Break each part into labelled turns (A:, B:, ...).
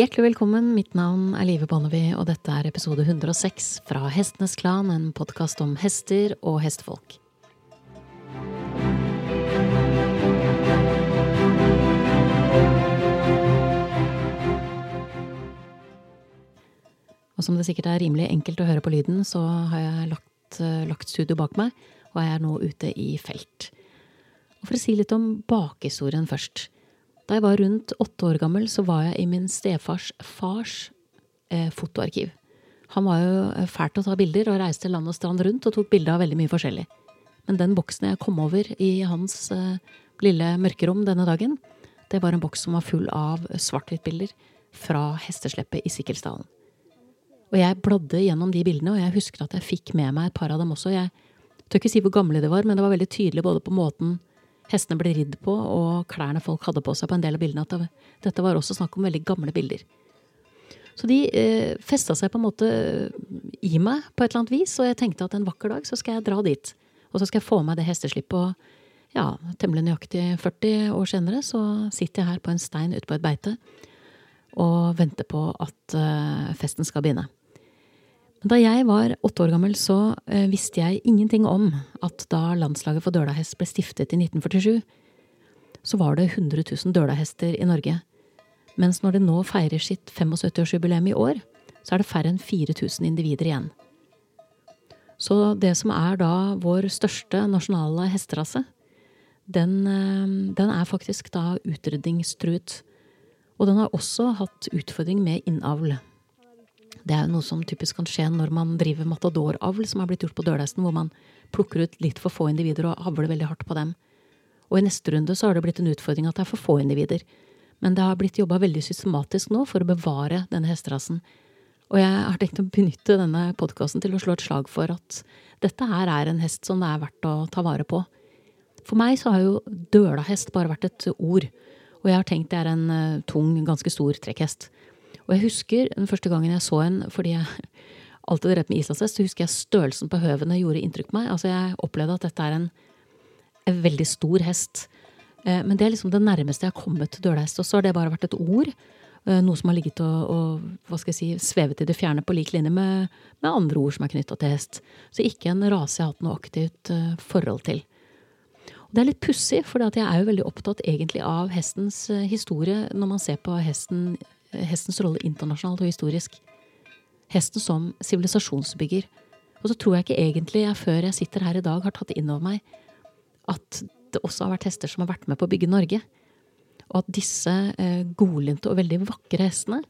A: Hjertelig velkommen. Mitt navn er Live Bonnevie, og dette er episode 106 fra Hestenes Klan, en podkast om hester og hestefolk. Og som det sikkert er rimelig enkelt å høre på lyden, så har jeg lagt, uh, lagt studio bak meg, og jeg er nå ute i felt. Og for å si litt om bakhistorien først. Da jeg var rundt åtte år gammel, så var jeg i min stefars fars eh, fotoarkiv. Han var jo eh, fælt å ta bilder, og reiste land og strand rundt og tok bilde av veldig mye forskjellig. Men den boksen jeg kom over i hans eh, lille mørkerom denne dagen, det var en boks som var full av svart-hvitt-bilder fra hestesleppet i Sikkelsdalen. Og jeg bladde gjennom de bildene, og jeg husker at jeg fikk med meg et par av dem også. Jeg tør ikke si hvor gamle de var, men det var veldig tydelig både på måten hestene ble ridd på, og klærne folk hadde på seg på en del av bildene, at det, dette var også snakk om veldig gamle bilder. Så de eh, festa seg på en måte i meg på et eller annet vis, og jeg tenkte at en vakker dag så skal jeg dra dit. Og så skal jeg få meg det hesteslippet, og ja, temmelig nøyaktig 40 år senere så sitter jeg her på en stein ute på et beite og venter på at eh, festen skal begynne. Da jeg var åtte år gammel, så eh, visste jeg ingenting om at da landslaget for dølahest ble stiftet i 1947, så var det 100 000 dølahester i Norge. Mens når det nå feirer sitt 75-årsjubileum i år, så er det færre enn 4000 individer igjen. Så det som er da vår største nasjonale hesterase, den, eh, den er faktisk da utrydningstruet. Og den har også hatt utfordring med innavl. Det er noe som typisk kan skje når man driver matadoravl, som har blitt gjort på dølhesten, hvor man plukker ut litt for få individer og avler veldig hardt på dem. Og i neste runde så har det blitt en utfordring at det er for få individer. Men det har blitt jobba veldig systematisk nå for å bevare denne hesterasen. Og jeg har tenkt å benytte denne podkasten til å slå et slag for at dette her er en hest som det er verdt å ta vare på. For meg så har jo dølahest bare vært et ord, og jeg har tenkt det er en uh, tung, ganske stor trekkhest. Og jeg husker den første gangen jeg så en, fordi jeg alltid drevet med islandshest, så husker jeg størrelsen på høvene gjorde inntrykk på meg. Altså Jeg opplevde at dette er en, en veldig stor hest. Eh, men det er liksom det nærmeste jeg har kommet til dølhest. Og så har det bare vært et ord. Eh, noe som har ligget og, og, hva skal jeg si, svevet i det fjerne på lik linje med, med andre ord som er knytta til hest. Så ikke en rase jeg har hatt noe aktivt uh, forhold til. Og det er litt pussig, for jeg er jo veldig opptatt egentlig av hestens historie når man ser på hesten hestens rolle internasjonalt og historisk. Hesten som sivilisasjonsbygger. Og så tror jeg ikke egentlig jeg før jeg sitter her i dag, har tatt inn over meg at det også har vært hester som har vært med på å bygge Norge. Og at disse eh, godlynte og veldig vakre hestene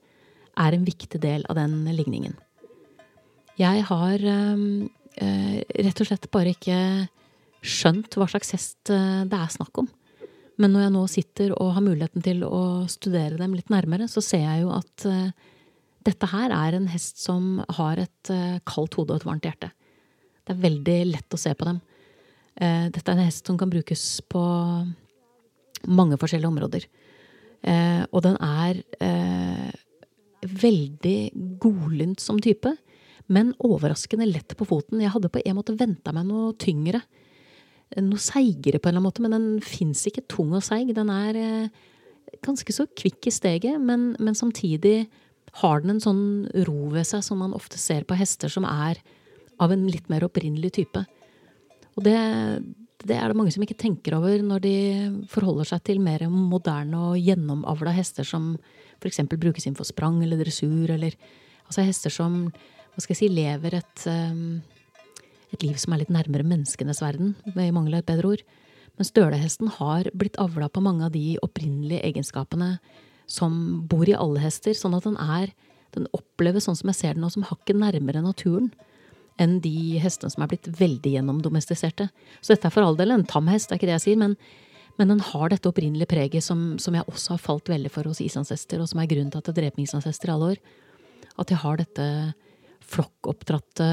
A: er en viktig del av den ligningen. Jeg har eh, eh rett og slett bare ikke skjønt hva slags hest eh, det er snakk om. Men når jeg nå sitter og har muligheten til å studere dem litt nærmere, så ser jeg jo at uh, dette her er en hest som har et uh, kaldt hode og et varmt hjerte. Det er veldig lett å se på dem. Uh, dette er en hest som kan brukes på mange forskjellige områder. og den er veldig godlynt som type, men overraskende lett på foten. Jeg hadde på en måte venta meg noe tyngre noe seigere på en eller annen måte, men den fins ikke tung og seig. Den er eh, ganske så kvikk i steget, men, men, samtidig har den en sånn ro ved seg som man ofte ser på hester som er av en litt mer opprinnelig type. Og det, det er det mange som ikke tenker over når de forholder seg til mer moderne og gjennomavla hester som f.eks. brukes inn for sprang eller dressur, eller altså hester som hva skal jeg si, lever et um, et liv som er litt nærmere menneskenes verden, i mangel av et bedre ord. Men stølehesten har blitt avla på mange av de opprinnelige egenskapene som bor i alle hester, sånn at den er den oppleves sånn som jeg ser den nå, som hakket nærmere naturen enn de hestene som er blitt veldig gjennomdomestiserte. Så dette er for all del en tam hest, det er ikke det jeg sier, men, men den har dette opprinnelige preget som, som, jeg også har falt veldig for hos islandshester, og som er grunnen til at jeg drev med i alle år. At de har dette flokkoppdratte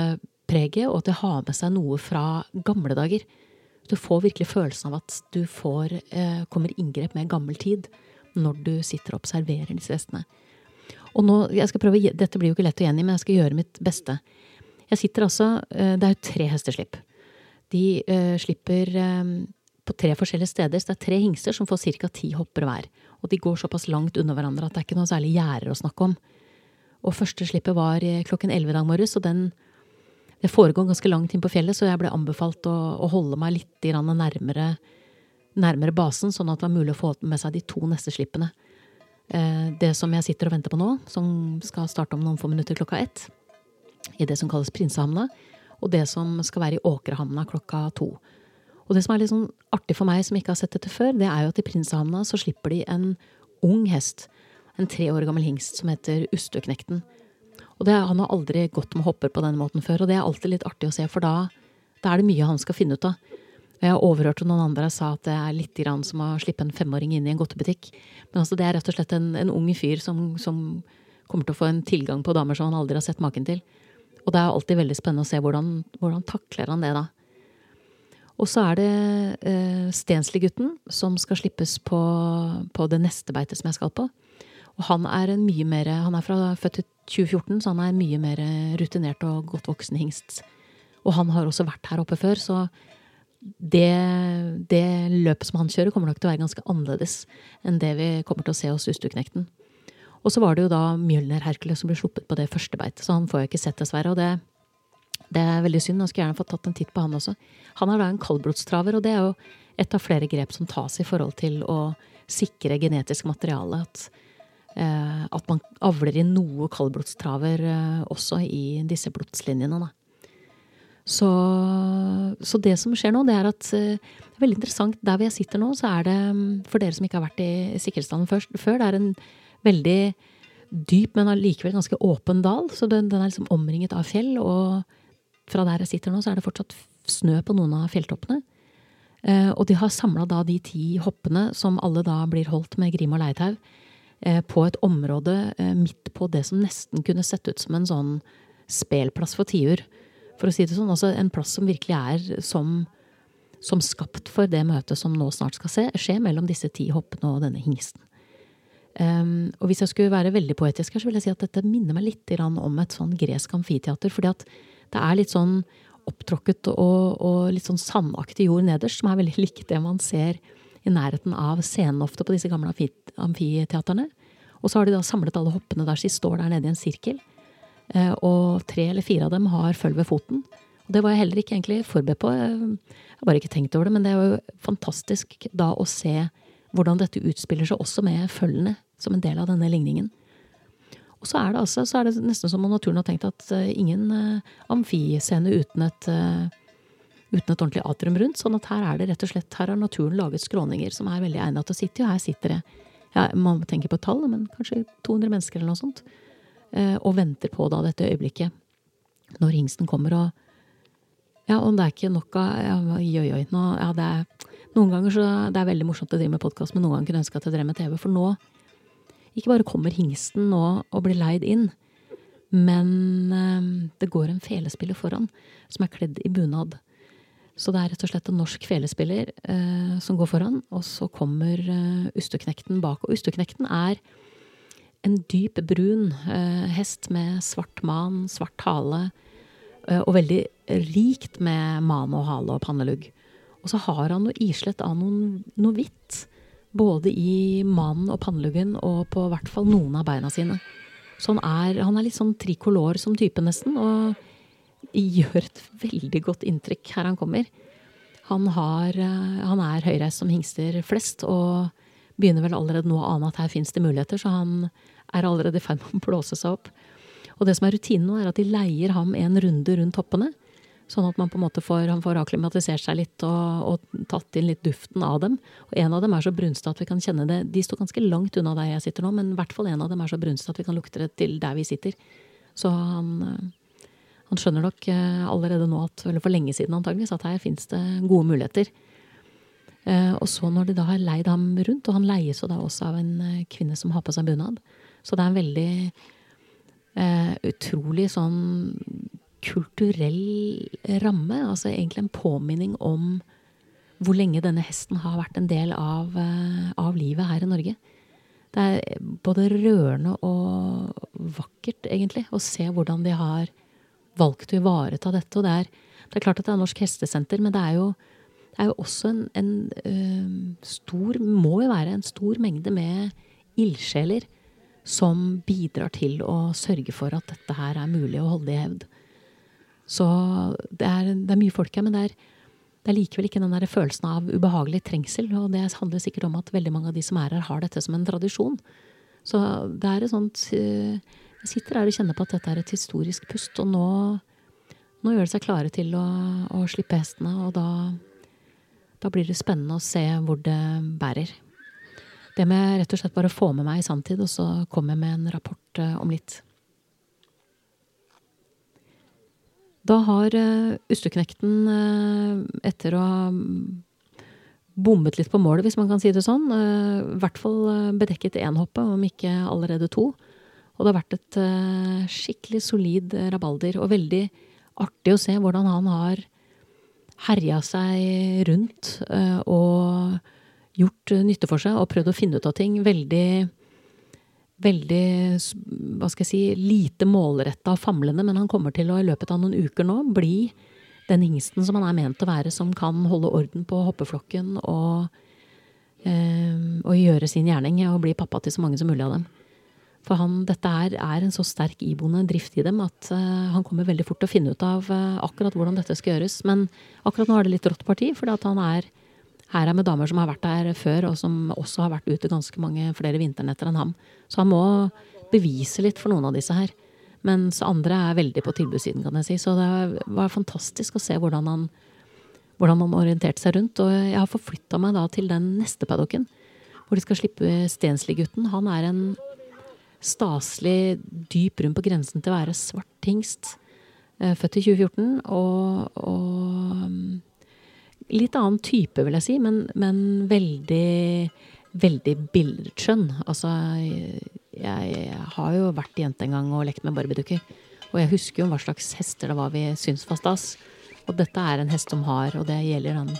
A: preget, og at det har med seg noe fra gamle dager. Du får virkelig følelsen av at du får, eh, kommer inngrep med gammel tid når du sitter og observerer disse restene. Og nå, jeg skal prøve, Dette blir jo ikke lett å gjengi, men jeg skal gjøre mitt beste. Jeg sitter altså, eh, Det er jo tre hesteslipp. De eh, slipper eh, på tre forskjellige steder. Så det er tre hingster som får ca. ti hopper hver. Og de går såpass langt unna hverandre at det er ikke noe særlig gjerder å snakke om. Og første slippet var klokken elleve i dag morges, og den det foregår ganske langt inn på fjellet, så jeg ble anbefalt å, å holde meg litt nærmere, nærmere, basen, sånn at det var mulig å få med seg de to neste slippene. Eh, det som jeg sitter og venter på nå, som skal starte om noen få minutter klokka ett, i det som kalles Prinsehamna, og det som skal være i Åkrehamna klokka to. Og det som er litt sånn artig for meg som ikke har sett dette før, det er jo at i Prinsehamna så slipper de en ung hest, en tre år gammel hingst, som heter Ustøknekten. Og det, han har aldri gått med hopper på denne måten før, og det er alltid litt artig å se, for da, da er det mye han skal finne ut av. Jeg har overhørt noen andre sa at det er litt som å slippe en femåring inn i en godtebutikk. Men altså, det er rett og slett en, en ung fyr som, som, kommer til å få en tilgang på damer som han aldri har sett maken til. Og det er alltid veldig spennende å se hvordan, hvordan takler han det da. Og så er det eh, Stensli-gutten som skal slippes på, på det neste beitet som jeg skal på. Og han er en mye mer Han er fra født i 2014, så han er mye mer rutinert og godt voksen hingst. Og han har også vært her oppe før, så det, det løpet som han kjører, kommer nok til å være ganske annerledes enn det vi kommer til å se hos Ustuknekten. Og så var det jo da Mjølner Hercules som ble sluppet på det første beitet, så han får jeg ikke sett, dessverre. Og det, det er veldig synd. Jeg skulle gjerne fått tatt en titt på han også. Han er da en kaldblodstraver, og det er jo et av flere grep som tas i forhold til å sikre genetisk materiale. At Eh, at man avler inn noe kaldblodstraver eh, også i disse blodslinjene. Da. Så, så, det som skjer nå, det er at eh, det veldig interessant. Der hvor jeg sitter nå, så er det, mm, for dere som ikke har vært i Sikkerhetsdalen før, det er en veldig dyp, men allikevel ganske åpen dal. Så den, den, er liksom omringet av fjell, og fra der jeg sitter nå, så er det fortsatt snø på noen av fjelltoppene. og de har samla de ti hoppene, som alle da blir holdt med grim og leietau, Eh, på et område eh, midt på det som nesten kunne sett ut som en sånn spelplass for tiur. For å si det sånn. Altså en plass som virkelig er som, som skapt for det møtet som nå snart skal se, skje mellom disse ti hoppene og denne hingsten. Um, og hvis jeg skulle være veldig poetisk her, så vil jeg si at dette minner meg litt om et sånn gresk amfiteater. fordi at det er litt sånn opptråkket og, og litt sånn sandaktig jord nederst, som er veldig likt det man ser i nærheten av scenen ofte på disse gamle amfiteaterne. Og så har de da samlet alle hoppene der, så de står der nede i en sirkel. Eh, og tre eller fire av dem har føll ved foten. Og det var jeg heller ikke egentlig forberedt på. Jeg har bare ikke tenkt over det. Men det er jo fantastisk da å se hvordan dette utspiller seg også med følgene som en del av denne ligningen. Og så er det altså så er det nesten som om naturen har tenkt at uh, ingen uh, amfiscene uten et uten et ordentlig atrium rundt. Sånn at her er det rett og slett, her har naturen laget skråninger som er veldig egnet til å sitte i. Og her sitter det, ja, man tenker på tall, men kanskje 200 mennesker eller noe sånt. Eh, og venter på da dette øyeblikket. Når hingsten kommer og Ja, om det er ikke nok av ja, oi, oi. Nå, ja, det er, noen ganger så Det er veldig morsomt å drive med podkast, men noen ganger kunne jeg ønske at jeg drev med TV. For nå ikke bare kommer hingsten nå og blir leid inn, men eh, det går en felespiller foran som er kledd i bunad. Så det er rett og slett en norsk felespiller eh, som går foran, og så kommer eh, Usteknekten bak. Og Usteknekten er en dyp brun eh, hest med svart man, svart hale, eh, og veldig rikt med man og hale og pannelugg. Og så har han noe islett av noen, noe hvitt, både i manen og panneluggen og på hvert fall noen av beina sine. Så han er, han er litt sånn trikolor som type, nesten. og gjør et veldig godt inntrykk her han kommer. Han, har, eh, han er høyreist som hingster flest, og begynner vel allerede nå å ane at her fins det muligheter, så han er allerede i ferd med å blåse seg opp. Og det som er rutinen nå, er at de leier ham en runde rundt hoppene. Sånn at man på en måte får, han får akklimatisert seg litt og, og, tatt inn litt duften av dem. Og en av dem er så brunste at vi kan kjenne det. De står ganske langt unna der jeg sitter nå, men i hvert fall en av dem er så brunste at vi kan lukte det til der vi sitter. Så han, eh, han skjønner nok eh, allerede nå, at, eller for lenge siden antageligvis, at her fins det gode muligheter. Eh, og så når de da har leid ham rundt, og han leies jo da også av en eh, kvinne som har på seg bunad, så det er en veldig uh, utrolig sånn kulturell ramme. Altså egentlig en påminning om hvor lenge denne hesten har vært en del av, av livet her i Norge. Det er både rørende og vakkert, egentlig, å se hvordan de har valgt å ivareta dette. Og det er, det er, klart at det er Norsk Hestesenter, men det er jo det er jo også en, en uh, stor Må jo være en stor mengde med ildsjeler som bidrar til å sørge for at dette her er mulig å holde i hevd. Så det er, det er mye folk her, men det er, det er likevel ikke den der følelsen av ubehagelig trengsel. Og det handler sikkert om at veldig mange av de som er her, har dette som en tradisjon. Så det er et sånt uh, sitter her og kjenner på at dette er et historisk pust, og nå, nå gjør de seg klare til å, å slippe hestene, og da, da blir det spennende å se hvor det bærer. Det må jeg rett og slett bare få med meg i sanntid, og så kommer jeg med en rapport uh, om litt. Da har uh, Usteknekten, uh, etter å ha bommet litt på målet, hvis man kan si det sånn, i hvert fall bedekket én hoppe, om ikke allerede to. Og det har vært et skikkelig solid rabalder, og veldig artig å se hvordan han har herja seg rundt og gjort eh, nytte for seg og prøvd å finne ut av ting. Veldig veldig hva skal jeg si, lite målretta og famlende, men han kommer til å i løpet av noen uker nå bli den hingsten som han er ment å være, som kan holde orden på hoppeflokken og, og gjøre sin gjerning og bli pappa til så mange som mulig av dem. For han, dette er, er en så sterk iboende drift i dem at uh, han kommer veldig fort til å finne ut av uh, akkurat hvordan dette skal gjøres. Men akkurat nå er det litt rått parti, for han er her er med damer som har vært der før, og som også har vært ute ganske mange flere vinternetter enn ham. Så han må bevise litt for noen av disse her. Mens andre er veldig på tilbudssiden, kan jeg si. Så det var fantastisk å se hvordan han, hvordan han orienterte seg rundt. Og jeg har forflytta meg da til den neste paddocken, hvor de skal slippe Stensli-gutten. Han er en staselig dyp brun på grensen til å være svart hingst. Eh, født i 2014. Og, og litt annen type, vil jeg si, men, men veldig, veldig billedskjønn. Altså, jeg, har jo vært jente en gang og lekt med barbiedukker. Og jeg husker jo hva slags hester det var vi syntes var stas. Og dette er en hest som har, og det gjelder han,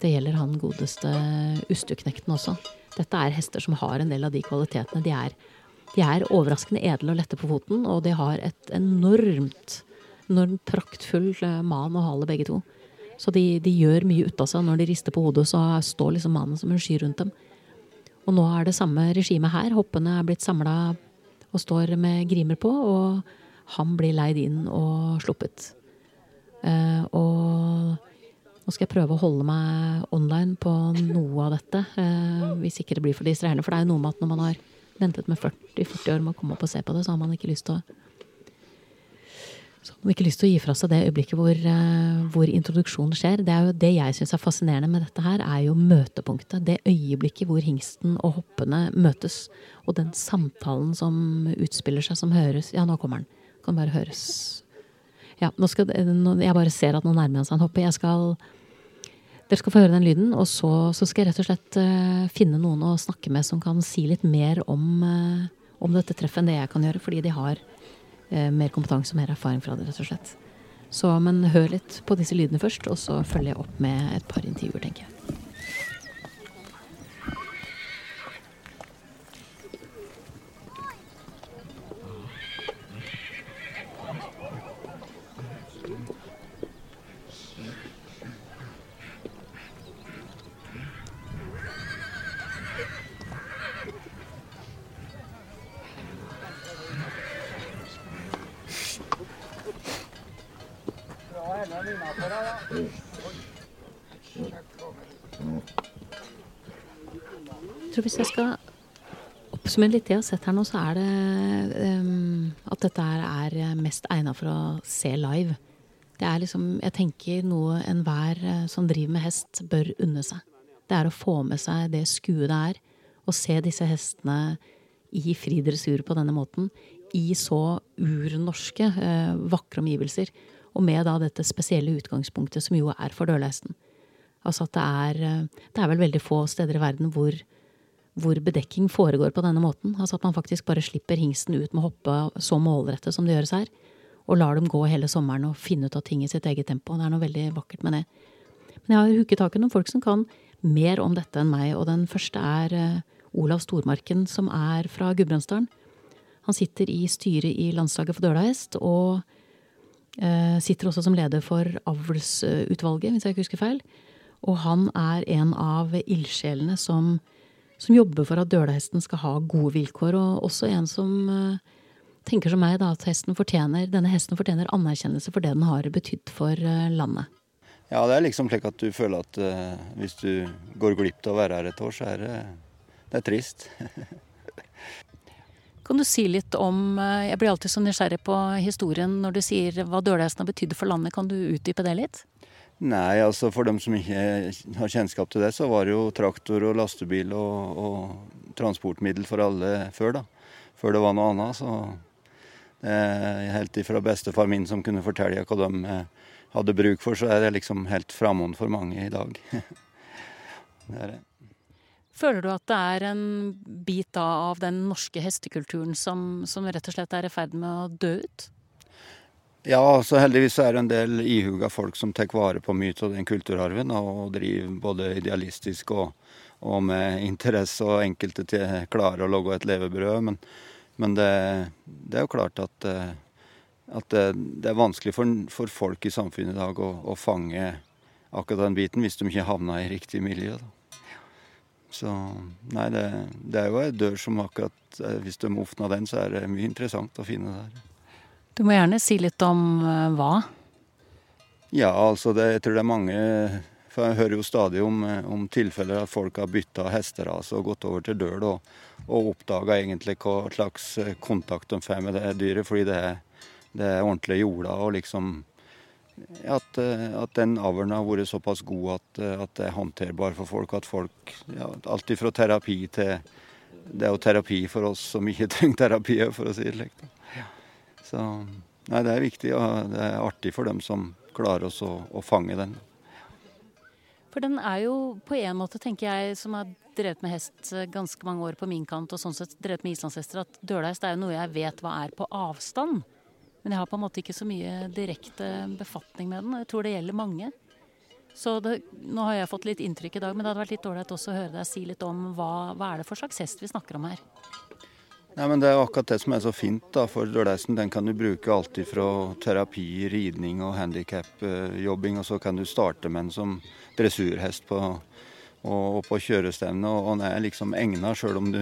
A: det gjelder han godeste Ustuknekten også. Dette er hester som har en del av de kvalitetene. De er, de er overraskende edle og lette på foten, og de har et enormt, enormt praktfull eh, man og hale, begge to. Så de, de gjør mye ut av seg. Når de rister på hodet, så står liksom mannen som en sky rundt dem. Og nå er det samme regimet her. Hoppene er blitt samla og står med grimer på, og han blir leid inn og sluppet. Uh, og nå skal jeg prøve å holde meg online på noe av dette, uh, hvis ikke det blir for distraherende. For det er jo noe med at når man har ventet med 40-40 år med å komme opp og se på det, så har man ikke lyst til å så man ikke lyst til å gi fra seg det øyeblikket hvor, uh, hvor introduksjonen skjer. Det er jo det jeg syns er fascinerende med dette her, er jo møtepunktet. Det øyeblikket hvor hingsten og hoppene møtes. Og den samtalen som utspiller seg, som høres Ja, nå kommer den. Kan bare høres. Ja, nå skal, nå, jeg bare ser at nå nærmer han seg en hoppe. Jeg skal dere skal få høre den lyden, og så, så skal jeg rett og slett uh, finne noen å snakke med som kan si litt mer om, uh, om dette treffet enn det jeg kan gjøre, fordi de har uh, mer kompetanse og mer erfaring fra det, rett og slett. Så, men hør litt på disse lydene først, og så følger jeg opp med et par intervjuer, tenker jeg tror hvis jeg skal oppsummere litt det jeg har sett her nå, så er det um, at dette er mest egna for å se live. Det er liksom, jeg tenker noe enhver eh, som driver med hest, bør unne seg. Det er å få med seg det skuet det er, og se disse hestene i fri dressur på denne måten. I så urnorske, eh, vakre omgivelser. Og med da dette spesielle utgangspunktet som jo er for dørleisten. Altså at det er, eh, det er vel veldig få steder i verden hvor, hvor, bedekking foregår på denne måten. Altså at man faktisk bare slipper hingsten ut med å hoppe så målrettet som det gjøres her. Og lar dem gå hele sommeren og finne ut av ting i sitt eget tempo. Det er noe veldig vakkert med det. Men jeg har hooket tak i noen folk som kan mer om dette enn meg, og den første er uh, Olav Stormarken, som er fra Gudbrandsdalen. Han sitter i styret i Landslaget for dølahest, og Eh, sitter også som leder for avlsutvalget, hvis jeg ikke husker feil. Og han er en av ildsjelene som, som, jobber for at dølehesten skal ha gode vilkår, og også en som uh, tenker som meg da, at hesten fortjener, denne hesten fortjener anerkjennelse for det den har betydd for uh, landet.
B: Ja, det er liksom slik at du føler at uh, hvis du går glipp av å være her et år, så er det, det er trist.
A: Kan du si litt om Jeg blir alltid så nysgjerrig på historien når du sier hva dølehesten har betydd for landet. Kan du utdype det litt?
B: Nei, altså for dem som ikke har kjennskap til det, så var det jo traktor og lastebil og, og transportmiddel for alle før, da. Før det var noe annet. Så er helt ifra bestefar min som kunne fortelle hva de eh, hadde bruk for, så er det liksom helt framånd for mange i dag. det er det.
A: Føler du at det er en bit av den norske hestekulturen som, som rett og slett er i ferd med å dø ut?
B: Ja, så heldigvis er det en del ihuga folk som tar vare på mye av den kulturarven, og driver både idealistisk og, og med interesse, og enkelte til klarer å lage et levebrød. Men, men det, det, er jo klart at, eh, at det, det, er vanskelig for, for, folk i samfunnet i dag å, å, fange akkurat den biten, hvis de ikke havner i riktig miljø. Da. Så nei, det, det, er jo ei dør som akkurat eh, Hvis de åpner den, så er det mye interessant å finne der.
A: Du må gjerne si litt om uh, hva?
B: Ja, altså det, jeg tror det er mange For jeg hører jo stadig om, eh, om tilfeller at folk har bytta hesterase og gått over til døl, og, og oppdaga egentlig hva slags eh, kontakt de får med det dyret, fordi det er, det er ordentlig jorda og liksom at, at den avlen har vært såpass god at, at, det er håndterbar for folk. At folk ja, Alt fra terapi til Det er jo terapi for oss som ikke trenger terapi, for å si det slik. Så nei, det er viktig, og det er artig for dem som klarer oss å, å fange den.
A: For den er jo på en måte, tenker jeg, som har drevet med hest ganske mange år på min kant, og sånn sett drevet med islandshester, at dølhest er jo noe jeg vet hva er på avstand. Men jeg har på en måte ikke så mye direkte befatning med den, jeg tror det gjelder mange. Så det, nå har jeg fått litt inntrykk i dag, men det hadde vært litt ålreit også å høre deg si litt om hva, hva er det for slags hest vi snakker om her?
B: Nei, men Det er akkurat det som er så fint da, for Dørleisen Den kan du bruke alltid fra terapi, ridning og handikapjobbing. Og så kan du starte med den som dressurhest på, og, og på kjørestevne. Og, den er liksom egna, sjøl om du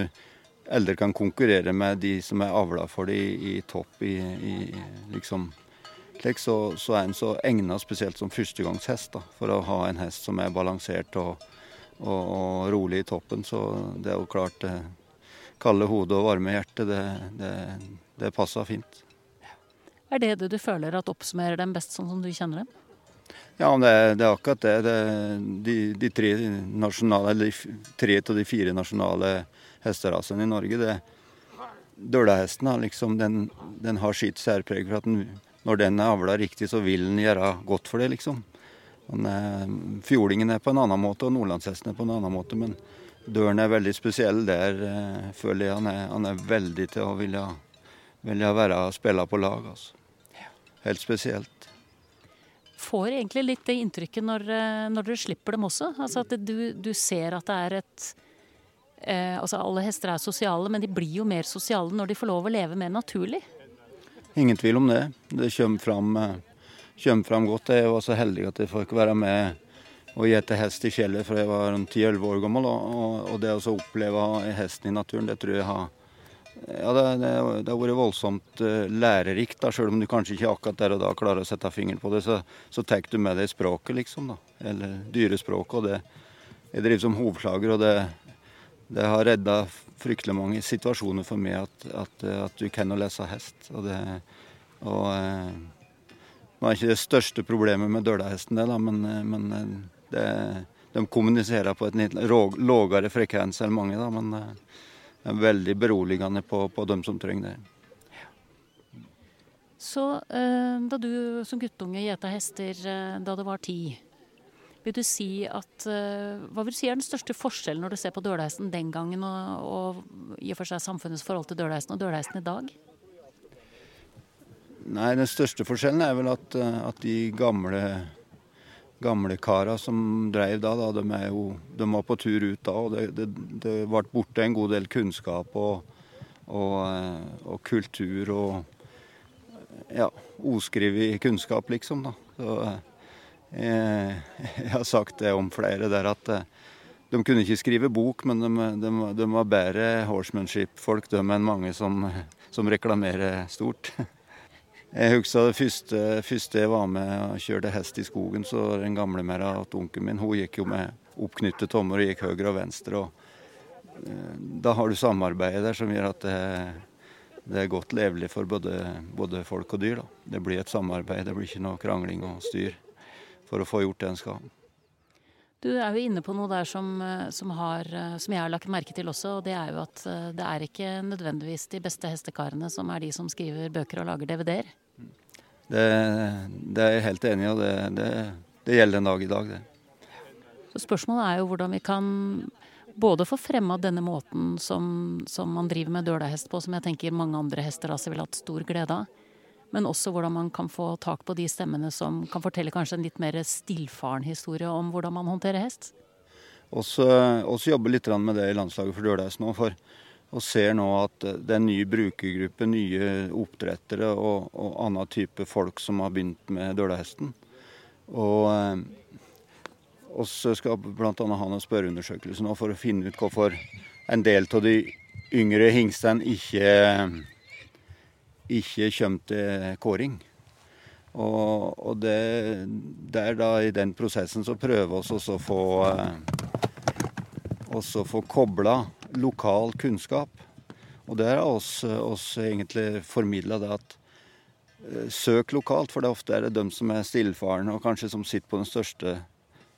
B: eldre kan konkurrere med de som er avla for det i, i topp i, i liksom så, så, er den så egna spesielt som førstegangshest. da, For å ha en hest som er balansert og, og, og rolig i toppen. Så det er jo klart det kalde hodet og varme hjertet, det, det, det passer fint.
A: Er det det du føler at oppsummerer dem best, sånn som du kjenner dem?
B: Ja, det, det er akkurat det. det de, de, tre nasjonale, eller tre av de fire nasjonale hesterasene i Norge, det Dølahesten liksom, den, den, har sitt særpreg. for at den, Når den er avla riktig, så vil den gjøre godt for det, liksom. Den, fjordingen er på en annen måte, og nordlandshesten er på en annen måte. men Døren er veldig spesiell der, eh, føler jeg. Han er, han er veldig til å ville, ville være spille på lag. Altså. Helt spesielt.
A: Får egentlig litt det inntrykket når, eh, når dere slipper dem også? Altså at du, du ser at det er et eh, Altså alle hester er sosiale, men de blir jo mer sosiale når de får lov å leve mer naturlig?
B: Ingen tvil om det. Det kommer fram, eh, kommer fram godt. Jeg var så heldig at jeg fikk være med å gjete hest i fjellet fra jeg var 10-11 år gammel. Og, det å oppleve hesten i naturen, det tror jeg har ja, det, det, det, har vært voldsomt uh, lærerikt. da, Selv om du kanskje ikke akkurat der og da klarer å sette fingeren på det, så, så tar du med deg språket, liksom. da, Eller dyrespråket. og det, Jeg driver som hovslager, og det, det har redda fryktelig mange situasjoner for meg at, at, at du kan å lese hest. Og det, og, uh, nå er ikke det største problemet med dølahesten det, da, men, uh, men det, de kommuniserer på litt lavere frekvens enn mange, da, men det er veldig beroligende på, på dem som trenger det.
A: Så eh, da du som guttunge gjeta hester eh, da du var ti, vil du si at eh, Hva vil du si er den største forskjellen når du ser på dølhesten den gangen, og, og i og for seg samfunnets forhold til dølhesten og dølhesten i dag?
B: Nei, Den største forskjellen er vel at, at de gamle gamle kara som drev da, da de, jo, de, var på tur ut da. og Det, det, det ble borte en god del kunnskap og, og, eh, og kultur og ja, oskrevet kunnskap, liksom. da. Så, jeg, jeg har sagt det om flere der at eh, de kunne ikke skrive bok, men de, de, de var bedre horsemanship-folk enn mange som, som, reklamerer stort. Jeg husker det første, første, jeg var med og kjørte hest i skogen, så den gamle mera til onkelen min hun gikk jo med oppknyttet tommer og gikk høyre og venstre. og eh, Da har du samarbeidet der som gjør at det, det er godt levelig for både, både folk og dyr. Da. Det blir et samarbeid, det blir ikke noe krangling og styr for å få gjort det en skal.
A: Du er jo inne på noe der som, eh, som, har, eh, som, jeg har lagt merke til også. og Det er jo at eh, det er ikke nødvendigvis de beste hestekarene som er de som skriver bøker og lager DVD-er.
B: Det, det, er jeg helt enig i, og det, det, det, gjelder en dag i dag, det.
A: Så Spørsmålet er jo hvordan vi kan både få fremma denne måten som, som man driver med dølahest på, som jeg tenker mange andre hesteraser ville hatt stor glede av men også hvordan man kan få tak på de stemmene som kan fortelle kanskje en litt mer stillfaren historie om hvordan man håndterer hest.
B: Også, også jobber litt med det i landslaget for Dølhest nå. for og ser nå at det er ny brukergruppe, nye oppdrettere og, og annen type folk som har begynt med dølahesten. Og vi eh, skal bl.a. ha noen spørreundersøkelser nå for å finne ut hvorfor en del av de yngre hingstene ikke ikke kommer til kåring. Og, og det, er da i den prosessen så prøver vi også å få eh, også få kobla lokal kunnskap. Og der har oss, oss egentlig formidla det at eh, søk lokalt, for det ofte er det de som er stillfarne og kanskje som sitter på det største,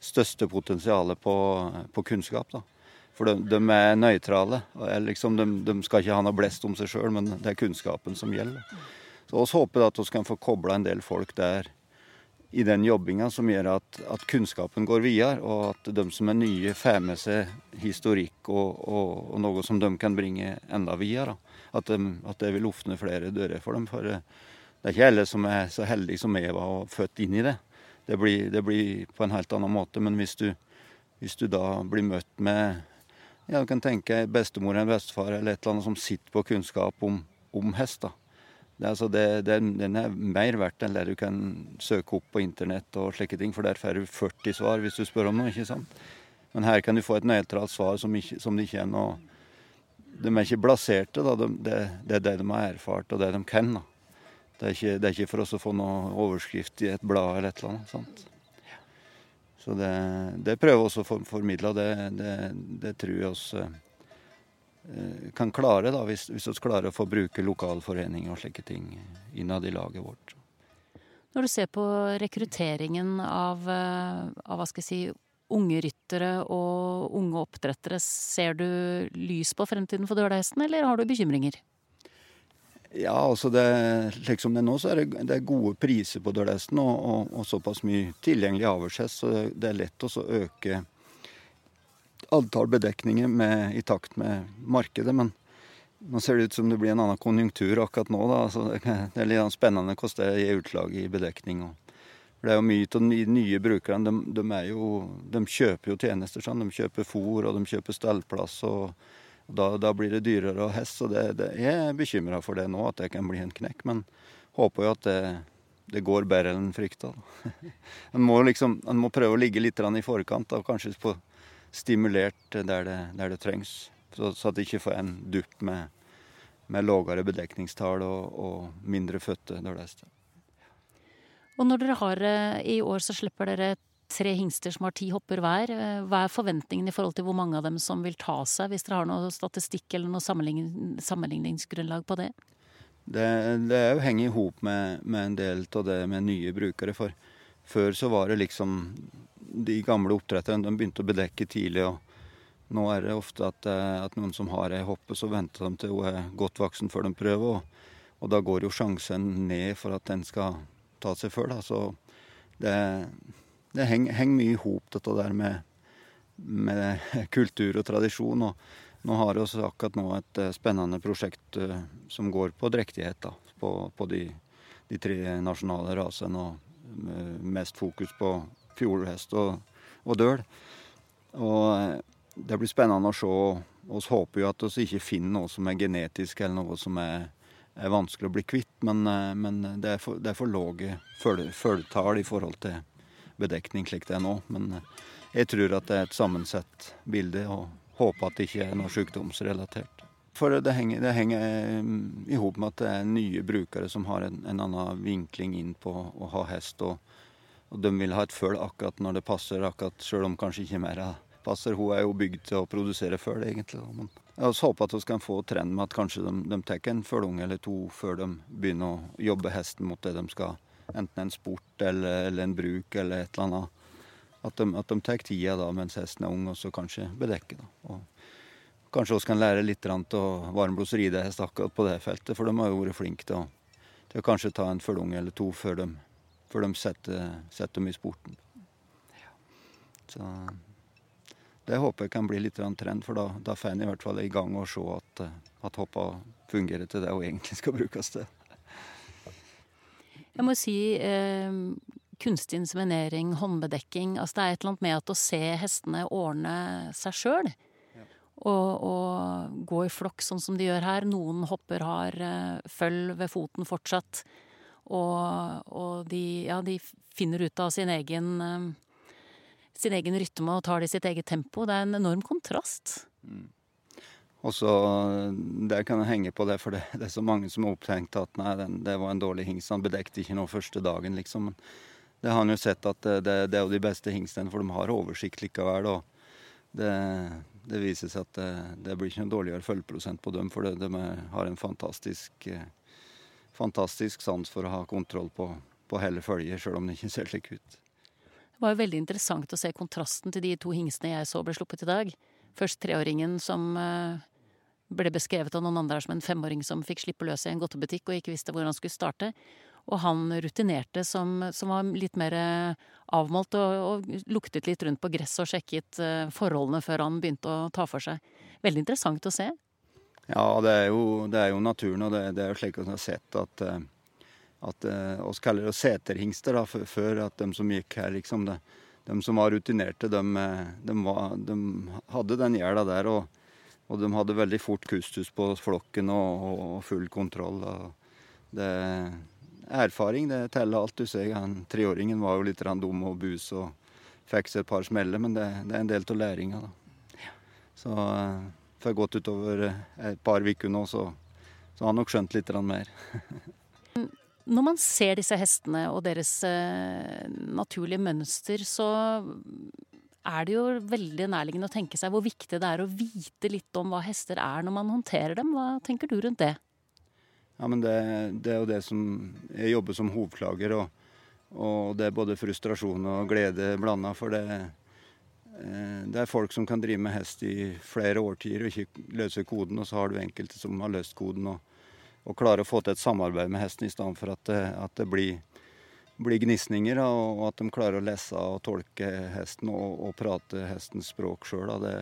B: største potensialet på, på kunnskap. da. For de, de er nøytrale. Liksom, de, de, skal ikke ha noe blest om seg sjøl, men det er kunnskapen som gjelder. Så Vi håper at vi kan få kobla en del folk der i den jobbinga som gjør at, at, kunnskapen går videre, og at de som er nye, får med seg historikk og, og, og, noe som de kan bringe enda videre. At, de, at, det vil åpne flere dører for dem. For det er ikke alle som er så heldige som jeg var og født inn i det. Det blir, det blir på en helt annen måte. Men hvis du, hvis du da blir møtt med ja, du kan tenke bestemor eller bestefar eller et eller annet som sitter på kunnskap om, om hest. da. Det, altså det, det, den er mer verdt enn det du kan søke opp på internett og slike ting, for der får du 40 svar hvis du spør om noe. ikke sant? Men her kan du få et nøytralt svar som, ikke, som de ikke er De er ikke blaserte, da. De, det, det, er det de har erfart, og det de kan. da. Det er ikke, det er ikke for oss å få noe overskrift i et blad eller et eller annet. sant? Så det, det prøver vi også å formidle, og det, det, det, tror jeg oss eh, kan klare, da, hvis, hvis vi klarer å få bruke lokalforeninger og slike ting innad i laget vårt.
A: Når du ser på rekrutteringen av, eh, av hva skal jeg si, unge ryttere og unge oppdrettere, ser du lys på fremtiden for dørlehesten, eller har du bekymringer?
B: Ja, altså det, slik som det er nå, så er det, det er gode priser på dørlesten og, og, og, såpass mye tilgjengelig avlshest, så det, er lett å øke antall bedekninger med, i takt med markedet. Men nå ser det ut som det blir en annen konjunktur akkurat nå. Da. Altså det, er litt spennende hvordan det gir utslag i bedekning. For det er jo mye av de nye brukerne. De, de, jo, de kjøper jo tjenester. Sånn. De kjøper fôr, og de kjøper stellplass. og da, da, blir det dyrere å hest, og det, det, jeg er bekymra for det nå, at det kan bli en knekk. Men håper jo at det, det går bedre enn frykta. en, må liksom, en må prøve å ligge litt i forkant og kanskje få stimulert der det, der det trengs. Så, så, at det ikke får en dupp med, med lavere bedekningstall og, og mindre fødte
A: når dere har eh, i år så slipper dere tre hingster som har ti hopper hver. Eh, hva er forventningen i forhold til hvor mange av dem som vil ta seg, hvis dere har noe statistikk eller noe sammenligning, sammenligningsgrunnlag på det?
B: Det, det er jo henger i hop med, med, en del av det med nye brukere. For før så var det liksom De gamle oppdretterne de begynte å bedekke tidlig. og Nå er det ofte at, eh, at noen som har ei hoppe, så venter de til hun er godt voksen før de prøver. Og, og da går jo sjansen ned for at den skal ta seg før. Da. Så det, det henger, henger mye i hop, dette der med, med, kultur og tradisjon. Og nå har vi akkurat nå et eh, spennende prosjekt uh, som går på drektighet. Da, på, på de, de, tre nasjonale rasene. Og uh, mest fokus på fjordhest og, og døl. Og det blir spennende å se. Vi håper jo at vi ikke finner noe som er genetisk, eller noe som er, er vanskelig å bli kvitt. Men, men det er for, det for lave følgetall i forhold til bedekning slik det er nå. Men jeg tror at det er et sammensett bilde, og håper at det ikke er noe sykdomsrelatert. For det henger, det henger i hop med at det er nye brukere som har en, en annen vinkling inn på å ha hest. Og, og de vil ha et føll akkurat når det passer, akkurat sjøl om kanskje ikke mer passer. Hun er jo bygd til å produsere føll, egentlig. Men jeg håper at vi kan få trend med at kanskje de, de tar en følunge eller to før de begynner å jobbe hesten mot det de skal. Enten en sport eller, eller en bruk eller et eller annet. At de, at de tar tida da mens hesten er ung, og så kanskje bedekke. da. Og kanskje vi kan lære litt til varmblods ridehest akkurat på det feltet, for de har jo vært flinke til å, til å kanskje ta en følunge eller to før de, før de setter, setter, dem i sporten. Så det håper jeg kan bli litt trend, for da, da får en i hvert fall i gang å se at, at hoppa fungerer til det hun egentlig skal brukes til.
A: Jeg må si eh, kunstig inseminering, håndbedekking altså Det er et eller annet med at å se hestene ordne seg sjøl. Ja. Og, og, gå i flokk sånn som de gjør her. Noen hopper har uh, føll ved foten fortsatt. Og, og de, ja, de finner ut av sin egen, uh, sin egen rytme og tar det i sitt eget tempo. Det er en enorm kontrast. Mm.
B: Og så Der kan jeg henge på det, for det, det, er så mange som har opptenkt at nei, den, det var en dårlig hingst. Han bedekte ikke noe første dagen, liksom. Men det har han jo sett at det, det, er jo de beste hingstene, for de har oversikt likevel. og det, det viser seg at det, det, blir ikke noe dårligere følgeprosent på dem, for de, har en fantastisk, fantastisk sans for å ha kontroll på, på hele følget, sjøl om det ikke ser slik ut.
A: Det var jo veldig interessant å se kontrasten til de to hingstene jeg så ble sluppet i dag. Først treåringen som eh, ble beskrevet av noen andre som en femåring som fikk slippe løs i en godtebutikk og ikke visste hvor han skulle starte og han rutinerte som, som var litt mer eh, avmålt og, og, luktet litt rundt på gresset og sjekket eh, forholdene før han begynte å ta for seg. Veldig interessant å se.
B: Ja, det er jo, det er jo naturen, og det, det, er jo slik vi har sett at eh, at oss kaller det seterhingster, da, før at de som gikk her, liksom det, De som var rutinerte, de, de, var, de hadde den gjerda der. Og, og, de hadde veldig fort kustus på flokken og, og full kontroll. Det, erfaring det teller alt. Du ser han treåringen var jo litt dum og bus og fikk seg et par smeller, men det, det, er en del av læringa. Så uh, har gått utover eh, et par uker nå, så, så har han nok skjønt litt mer.
A: Når man ser disse hestene og deres uh, naturlige mønster, så er det jo veldig nærliggende å tenke seg hvor viktig det er å vite litt om hva hester er når man håndterer dem. Hva tenker du rundt det?
B: Ja, men det, det, er jo det som Jeg jobber som hovklager, og, og det er både frustrasjon og glede blanda. For det, eh, det, er folk som kan drive med hest i flere årtier og ikke løse koden, og så har du enkelte som har løst koden og, og klarer å få til et samarbeid med hesten i stedet for at at det blir, blir gnisninger, og at de klarer å lese og tolke hesten og, og prate hestens språk sjøl. Det,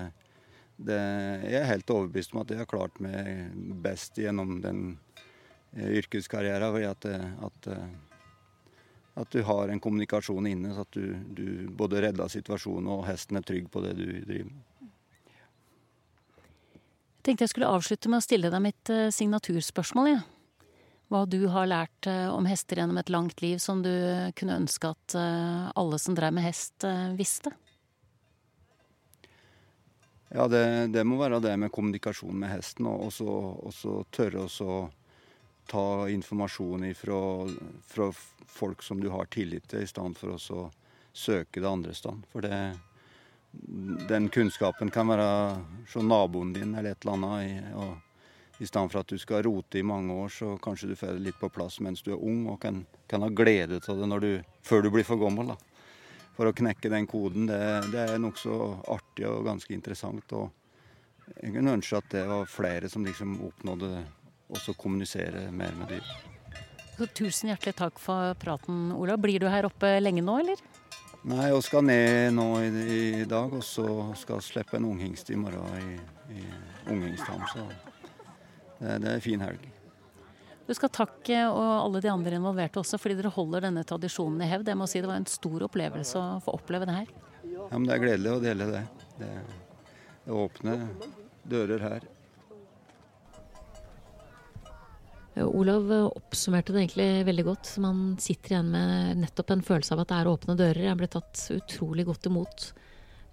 B: det, jeg er helt overbevist om at jeg har klart meg best gjennom den yrkeskarrieren. Fordi at, eh, at, eh, at, du har en kommunikasjon inne, så at du, du både redder situasjonen og hesten er trygg på det du driver med.
A: Jeg tenkte jeg skulle avslutte med å stille deg mitt signaturspørsmål. Ja. Hva du har lært om hester gjennom et langt liv som du kunne ønske at alle som drev med hest, visste?
B: Ja, det, det må være det med kommunikasjon med hesten, og så tørre å ta informasjon fra folk som du har tillit til, i stedet for å søke det andre sted. For det, den kunnskapen kan være hos naboen din eller et eller annet. Og I stedet for at du skal rote i mange år, så kanskje du får det litt på plass mens du er ung og kan, kan ha glede av det du, før du blir for gammel. da. For å knekke den koden, det, det er nokså artig og ganske interessant. og jeg kunne ønske at det var flere som liksom oppnådde det å kommunisere mer med dyr.
A: Så tusen hjertelig takk for praten, Ola. Blir du her oppe lenge nå, eller?
B: Nei, vi skal ned nå i, i dag, og så skal vi slippe en unghingst i morgen i, i Unghingstam. Så det, er en fin helg.
A: Du skal takke og alle de andre involverte også, fordi dere holder denne tradisjonen i hevd. Jeg må si Det var en stor opplevelse å få oppleve det her.
B: Ja, men Det er gledelig å dele det. Det, det åpner dører her.
A: Olav oppsummerte det egentlig veldig godt. Man sitter igjen med nettopp en følelse av at det er åpne dører. Jeg ble tatt utrolig godt imot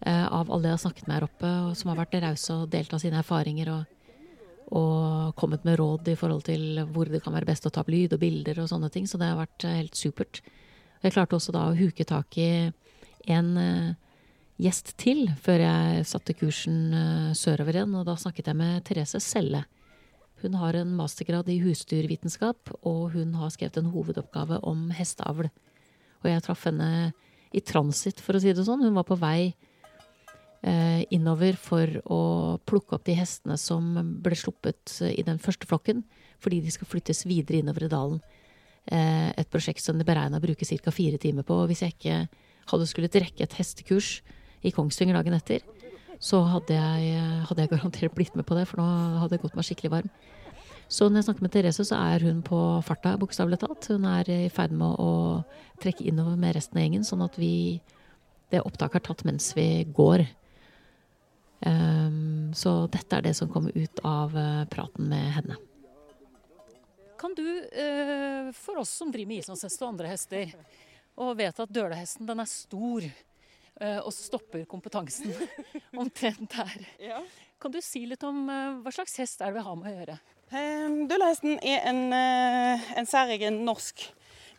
A: eh, av alle jeg har snakket med her oppe, og som har vært rause og delt av sine erfaringer og, og, kommet med råd i forhold til hvor det kan være best å ta opp lyd og bilder og sånne ting. Så det har vært eh, helt supert. Jeg klarte også da å huke tak i en eh, gjest til før jeg satte kursen eh, sørover igjen, og da snakket jeg med Therese Selle hun har en mastergrad i husdyrvitenskap, og hun har skrevet en hovedoppgave om hesteavl. Og jeg traff henne i transit, for å si det sånn. Hun var på vei innover for å plukke opp de hestene som ble sluppet i den første flokken, fordi de skal flyttes videre innover i dalen. Eh, et prosjekt som de beregna å bruke ca. fire timer på. Hvis jeg ikke hadde skullet rekke et hestekurs i Kongsvinger dagen etter, så hadde jeg, hadde jeg, garantert blitt med på det, for nå hadde jeg gått meg skikkelig varm. Så når jeg snakker med Therese, så er hun på farta, bokstavelig talt. Hun er i ferd med å trekke innover med resten av gjengen, sånn at vi Det opptaket er tatt mens vi går. Um, så dette er det som kommer ut av uh, praten med henne.
C: Kan du, uh, for oss som driver med islandshest og andre hester, og vet at dølehesten den er stor Eh, og stopper kompetansen omtrent der. Kan du si litt om eh, hva slags hest er det vi har med å gjøre?
D: Dølehesten er en, eh, en særegen norsk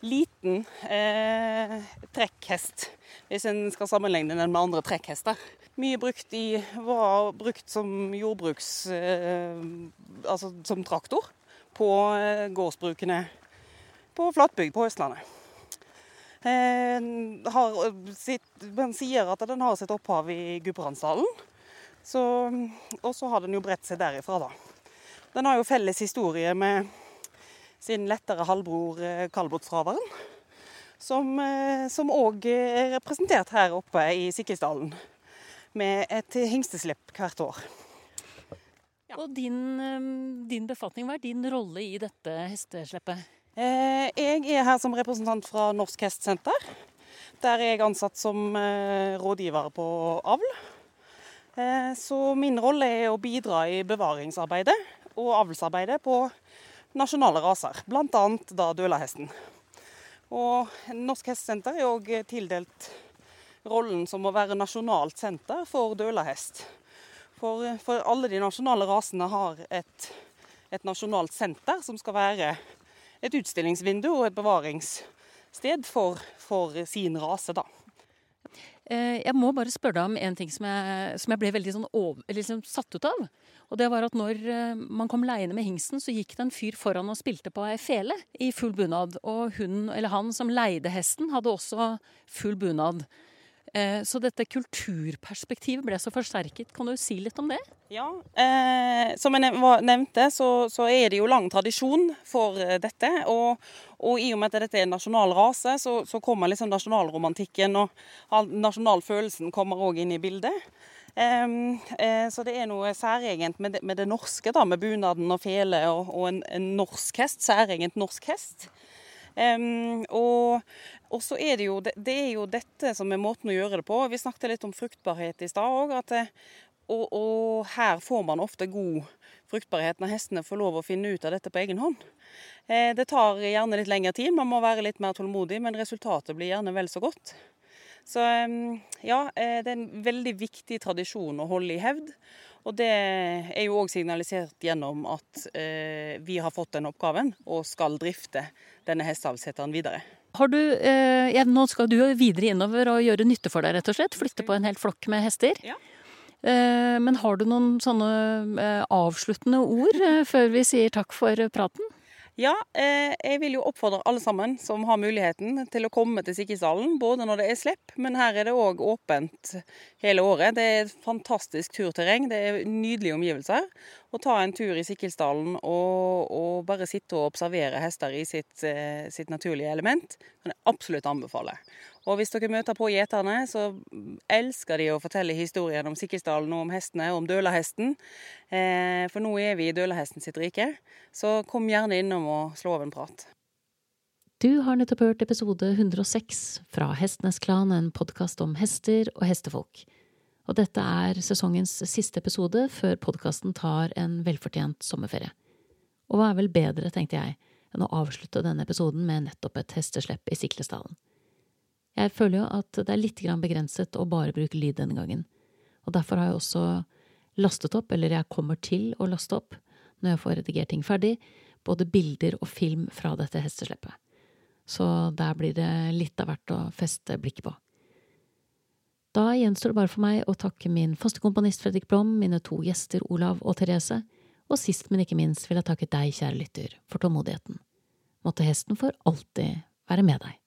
D: liten eh, trekkhest, hvis en skal sammenligne den med andre trekkhester. Mye brukt i, var brukt som jordbruks... Eh, altså som traktor på eh, gårdsbrukene på flatbygd på Østlandet. Eh, har sitt, den sier at den har sitt opphav i Gudbrandsdalen. Og så har den jo bredt seg derifra, da. Den har jo felles historie med sin lettere halvbror eh. Som òg er representert her oppe i Sikkesdalen. Med et hingsteslipp hvert år.
C: Ja. Og din, din befatning, hva er din rolle i dette hestesleppet?
D: Eh, jeg er her som representant fra Norsk Hestsenter. Der er jeg ansatt som eh, rådgiver på avl. Eh, så min rolle er å bidra i bevaringsarbeidet og avlsarbeidet på nasjonale raser, bl.a. da dølahesten. Og Norsk Hestsenter er òg tildelt rollen som å være nasjonalt senter for dølahest. For, for alle de nasjonale rasene har et, et nasjonalt senter som skal være et utstillingsvindu og et bevaringssted for, for sin rase, da.
C: Eh, jeg må bare spørre deg om en ting som jeg, som jeg ble veldig sånn over, liksom satt ut av. Og det var at når eh, man kom leiende med hingsten, så gikk det en fyr foran og spilte på ei fele i full bunad. Og hun, eller han som leide hesten, hadde også full bunad. Eh, så dette kulturperspektivet ble så forsterket. Kan du si litt om det?
D: Ja, eh, Som jeg nevnte, så, så, er det jo lang tradisjon for eh, dette. Og, og i og med at dette er en nasjonal rase, så, så kommer liksom nasjonalromantikken og nasjonalfølelsen kommer òg inn i bildet. Eh, eh, så det er noe særegent med det, med det norske, da, med bunaden og fele og, og en, en norsk hest. Særegent norsk hest. Um, og, og, så er det jo det, er jo dette som er måten å gjøre det på. Vi snakket litt om fruktbarhet i stad òg. Og, og, her får man ofte god fruktbarhet når hestene får lov å finne ut av dette på egen hånd. Eh, det tar gjerne litt lengre tid, man må være litt mer tålmodig, men resultatet blir gjerne vel så godt. Så ja, eh, det er en veldig viktig tradisjon å holde i hevd. Og det er jo òg signalisert gjennom at eh, vi har fått den oppgaven og skal drifte denne hesteavlsetteren videre.
C: Har du, eh, ja, nå skal du videre innover og gjøre nytte for deg, rett og slett. Flytte på en hel flokk med hester. Ja. Eh, men har du noen sånne eh, avsluttende ord eh, før vi sier takk for praten?
D: Ja, eh, jeg vil jo oppfordre alle sammen som har muligheten til å komme til Sikkisdalen. Både når det er slipp, men her er det òg åpent hele året. Det er et fantastisk turterreng. Det er nydelige omgivelser. Å ta en tur i Sikkilsdalen og, og, bare sitte og observere hester i sitt, eh, sitt naturlige element, kan jeg absolutt anbefale. Og hvis dere møter på gjeterne, så elsker de å fortelle historien om Sikkilsdalen og om hestene, og om dølahesten. Eh, for nå er vi i dølahesten sitt rike. Så kom gjerne innom og slå av en prat.
A: Du har nettopp hørt episode 106 fra Hestenes Klan, en podkast om hester og hestefolk. Og dette er sesongens siste episode før podkasten tar en velfortjent sommerferie. Og hva er vel bedre, tenkte jeg, enn å avslutte denne episoden med nettopp et hesteslepp i Siklesdalen. Jeg føler jo at det er litt begrenset å bare bruke lyd denne gangen, og derfor har jeg også lastet opp, eller jeg kommer til å laste opp, når jeg får redigert ting ferdig, både bilder og film fra dette hestesleppet. Så der blir det litt av hvert å feste blikket på. Da gjenstår det bare for meg å takke min faste komponist Fredrik Blom, mine to gjester Olav og Therese, og sist, men ikke minst vil jeg takke deg, kjære lytter, for tålmodigheten. Måtte hesten for alltid være med deg.